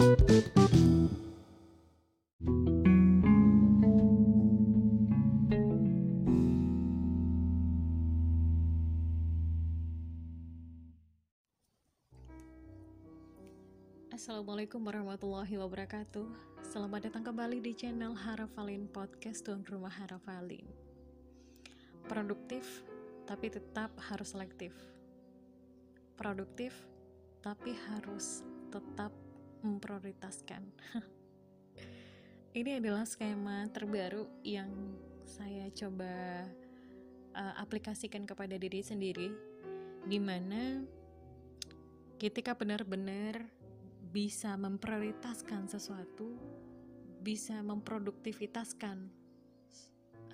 Assalamualaikum warahmatullahi wabarakatuh. Selamat datang kembali di channel Harafalin Podcast Tuan Rumah Harafalin. Produktif, tapi tetap harus selektif. Produktif, tapi harus tetap memprioritaskan Ini adalah skema terbaru yang saya coba uh, aplikasikan kepada diri sendiri Di mana ketika benar-benar bisa memprioritaskan sesuatu, bisa memproduktivitaskan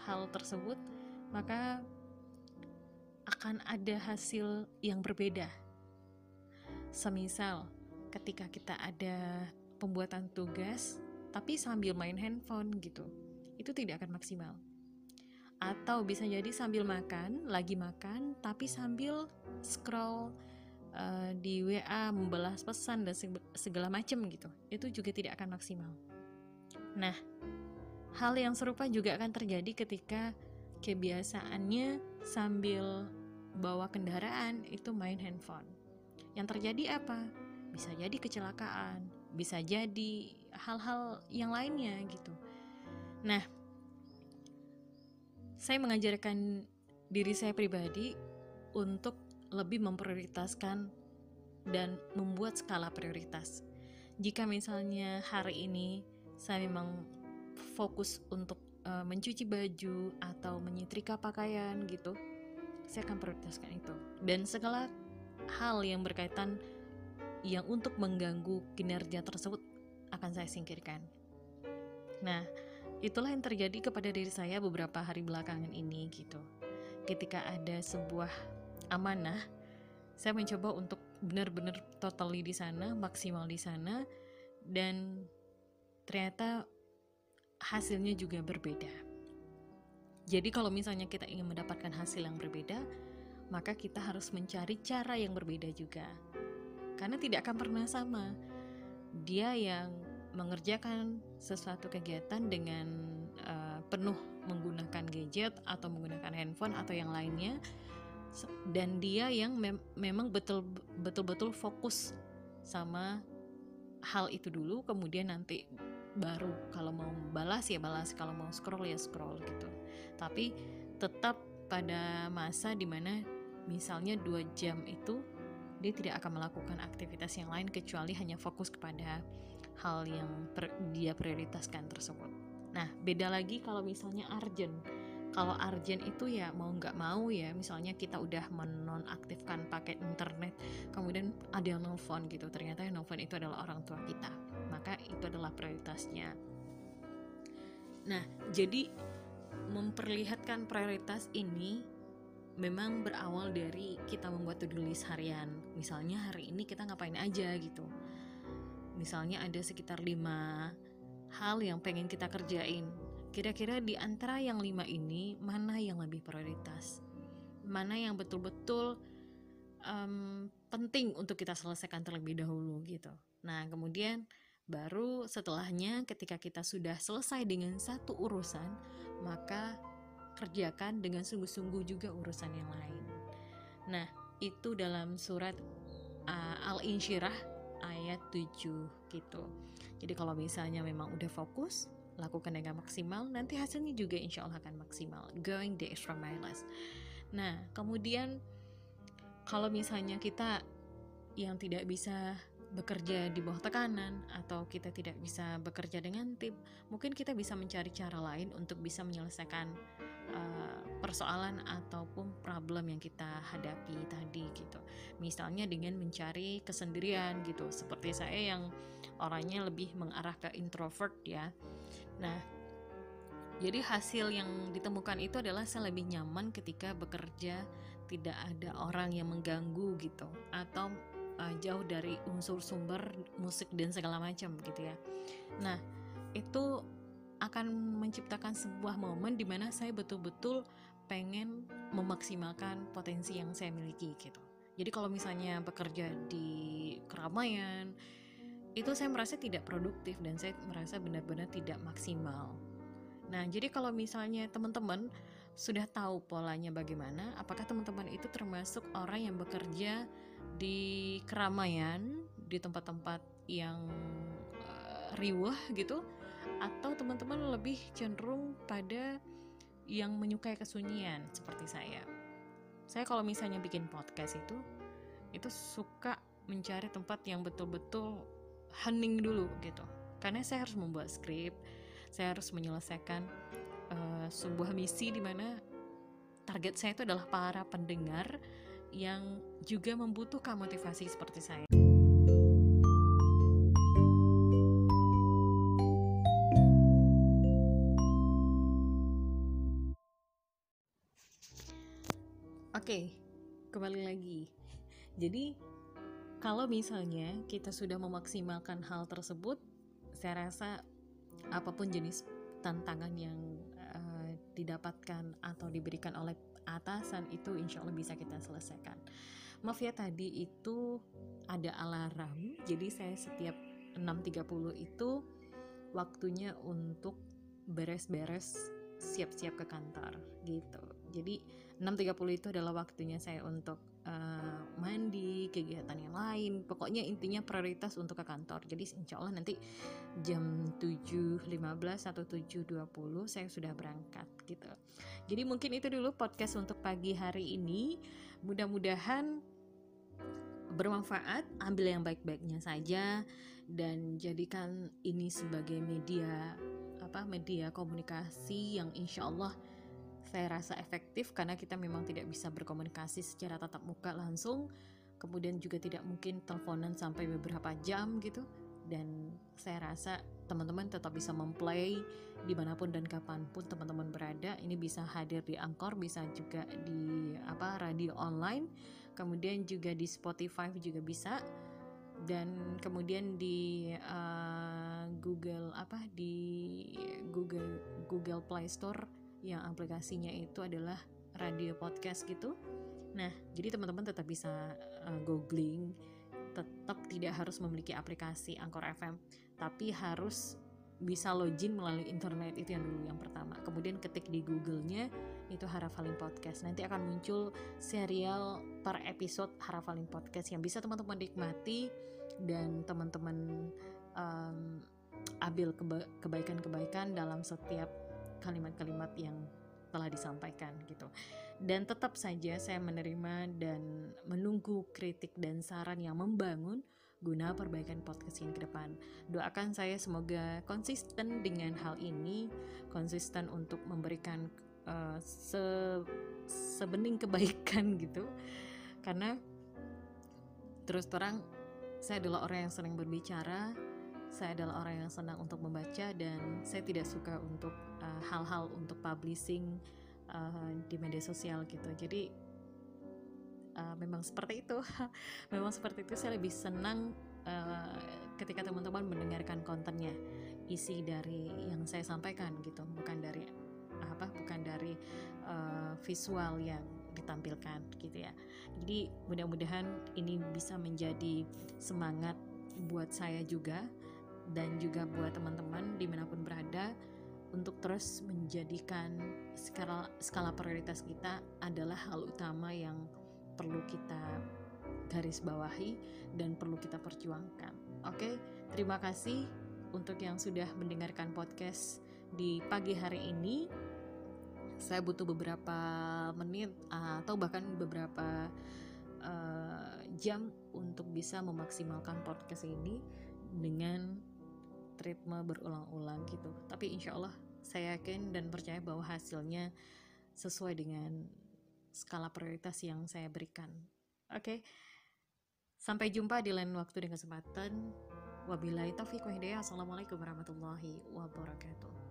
hal tersebut, maka akan ada hasil yang berbeda. Semisal, ketika kita ada pembuatan tugas, tapi sambil main handphone gitu, itu tidak akan maksimal. Atau bisa jadi sambil makan, lagi makan, tapi sambil scroll uh, di WA membalas pesan dan segala macam gitu itu juga tidak akan maksimal. Nah hal yang serupa juga akan terjadi ketika kebiasaannya sambil bawa kendaraan itu main handphone. Yang terjadi apa bisa jadi kecelakaan bisa jadi hal-hal yang lainnya gitu nah saya mengajarkan diri saya pribadi untuk lebih memprioritaskan dan membuat skala prioritas. Jika misalnya hari ini saya memang fokus untuk uh, mencuci baju atau menyetrika pakaian gitu, saya akan prioritaskan itu. Dan segala hal yang berkaitan yang untuk mengganggu kinerja tersebut akan saya singkirkan. Nah, itulah yang terjadi kepada diri saya beberapa hari belakangan ini gitu. Ketika ada sebuah amanah saya mencoba untuk benar-benar totally di sana maksimal di sana dan ternyata hasilnya juga berbeda jadi kalau misalnya kita ingin mendapatkan hasil yang berbeda maka kita harus mencari cara yang berbeda juga karena tidak akan pernah sama. Dia yang mengerjakan sesuatu kegiatan dengan uh, penuh menggunakan gadget atau menggunakan handphone atau yang lainnya dan dia yang mem memang betul betul fokus sama hal itu dulu kemudian nanti baru kalau mau balas ya balas kalau mau scroll ya scroll gitu. Tapi tetap pada masa di mana misalnya dua jam itu dia tidak akan melakukan aktivitas yang lain kecuali hanya fokus kepada hal yang dia prioritaskan tersebut. Nah, beda lagi kalau misalnya urgent kalau urgent itu ya mau nggak mau ya misalnya kita udah menonaktifkan paket internet kemudian ada yang nelfon gitu. Ternyata yang nelfon itu adalah orang tua kita. Maka itu adalah prioritasnya. Nah jadi memperlihatkan prioritas ini memang berawal dari kita membuat to-do list harian misalnya hari ini kita ngapain aja gitu misalnya ada sekitar lima hal yang pengen kita kerjain Kira-kira di antara yang lima ini, mana yang lebih prioritas? Mana yang betul-betul um, penting untuk kita selesaikan terlebih dahulu gitu. Nah, kemudian baru setelahnya ketika kita sudah selesai dengan satu urusan, maka kerjakan dengan sungguh-sungguh juga urusan yang lain. Nah, itu dalam surat uh, Al-Insyirah ayat 7 gitu. Jadi kalau misalnya memang udah fokus, lakukan dengan maksimal, nanti hasilnya juga insya Allah akan maksimal. Going the extra miles. Nah, kemudian kalau misalnya kita yang tidak bisa bekerja di bawah tekanan atau kita tidak bisa bekerja dengan tim, mungkin kita bisa mencari cara lain untuk bisa menyelesaikan uh, persoalan ataupun problem yang kita hadapi tadi gitu. Misalnya dengan mencari kesendirian gitu. Seperti saya yang orangnya lebih mengarah ke introvert ya. Nah, jadi hasil yang ditemukan itu adalah saya lebih nyaman ketika bekerja tidak ada orang yang mengganggu gitu atau uh, jauh dari unsur sumber musik dan segala macam gitu ya. Nah, itu akan menciptakan sebuah momen di mana saya betul-betul pengen memaksimalkan potensi yang saya miliki gitu. Jadi kalau misalnya bekerja di keramaian, itu saya merasa tidak produktif dan saya merasa benar-benar tidak maksimal. Nah, jadi kalau misalnya teman-teman sudah tahu polanya bagaimana, apakah teman-teman itu termasuk orang yang bekerja di keramaian, di tempat-tempat yang uh, riuh gitu, atau teman-teman lebih cenderung pada yang menyukai kesunyian seperti saya? Saya kalau misalnya bikin podcast itu, itu suka mencari tempat yang betul-betul hening dulu gitu karena saya harus membuat skrip saya harus menyelesaikan uh, sebuah misi di mana target saya itu adalah para pendengar yang juga membutuhkan motivasi seperti saya kalau misalnya kita sudah memaksimalkan hal tersebut, saya rasa apa pun jenis tantangan yang uh, didapatkan atau diberikan oleh atasan itu insya Allah bisa kita selesaikan. Maaf ya tadi itu ada alarm, jadi saya setiap 6.30 itu waktunya untuk beres-beres siap-siap ke kantor gitu. Jadi 6.30 itu adalah waktunya saya untuk uh, mandi, kegiatan yang lain. Pokoknya intinya prioritas untuk ke kantor. Jadi insya Allah nanti jam 7.15 atau 7.20 saya sudah berangkat gitu. Jadi mungkin itu dulu podcast untuk pagi hari ini. Mudah-mudahan bermanfaat, ambil yang baik-baiknya saja dan jadikan ini sebagai media apa media komunikasi yang insya Allah saya rasa efektif karena kita memang tidak bisa berkomunikasi secara tatap muka langsung kemudian juga tidak mungkin teleponan sampai beberapa jam gitu. Dan saya rasa teman-teman tetap bisa memplay di mana pun dan kapan pun teman-teman berada. Ini bisa hadir di Angkor bisa juga di apa radio online kemudian juga di Spotify juga bisa. Dan kemudian di uh, Google apa di Google Google Play Store yang aplikasinya itu adalah radio podcast gitu. Nah, jadi teman-teman tetap bisa uh, googling, tetap tidak harus memiliki aplikasi Anchor FM, tapi harus bisa login melalui internet itu yang dulu yang pertama. Kemudian ketik di Google-nya itu Harafalin Podcast. Nanti akan muncul serial per episode Harafalin Podcast yang bisa teman-teman nikmati dan teman-teman um, ambil kebaikan-kebaikan dalam setiap kalimat-kalimat yang telah disampaikan gitu. Dan tetap saja saya menerima dan menunggu kritik dan saran yang membangun guna perbaikan podcast ini ke depan. Doakan saya semoga konsisten dengan hal ini, konsisten untuk memberikan uh, se sebening kebaikan gitu. Karena terus terang saya adalah orang yang sering berbicara, saya adalah orang yang senang untuk membaca dan saya tidak suka untuk uh, hal-hal uh, untuk publishing uh, di media sosial gitu. Jadi uh, memang seperti itu. memang seperti itu saya lebih senang uh, ketika teman-teman mendengarkan kontennya, isi dari yang saya sampaikan gitu, bukan dari apa, bukan dari uh, visual yang ditampilkan gitu ya. Jadi mudah-mudahan ini bisa menjadi semangat buat saya juga dan juga buat teman-teman di mana pun berada untuk terus menjadikan skala, skala prioritas kita adalah hal utama yang perlu kita garis bawahi dan perlu kita perjuangkan. Oke, terima kasih untuk yang sudah mendengarkan podcast di pagi hari ini. Saya butuh beberapa menit atau bahkan beberapa uh, jam untuk bisa memaksimalkan podcast ini dengan treatment berulang-ulang gitu. Tapi insya Allah saya yakin dan percaya bahwa hasilnya sesuai dengan skala prioritas yang saya berikan. Oke okay? sampai jumpa di lain waktu dan kesempatan. Wabillahi taufiq wa hidayah. Assalamualaikum warahmatullahi wabarakatuh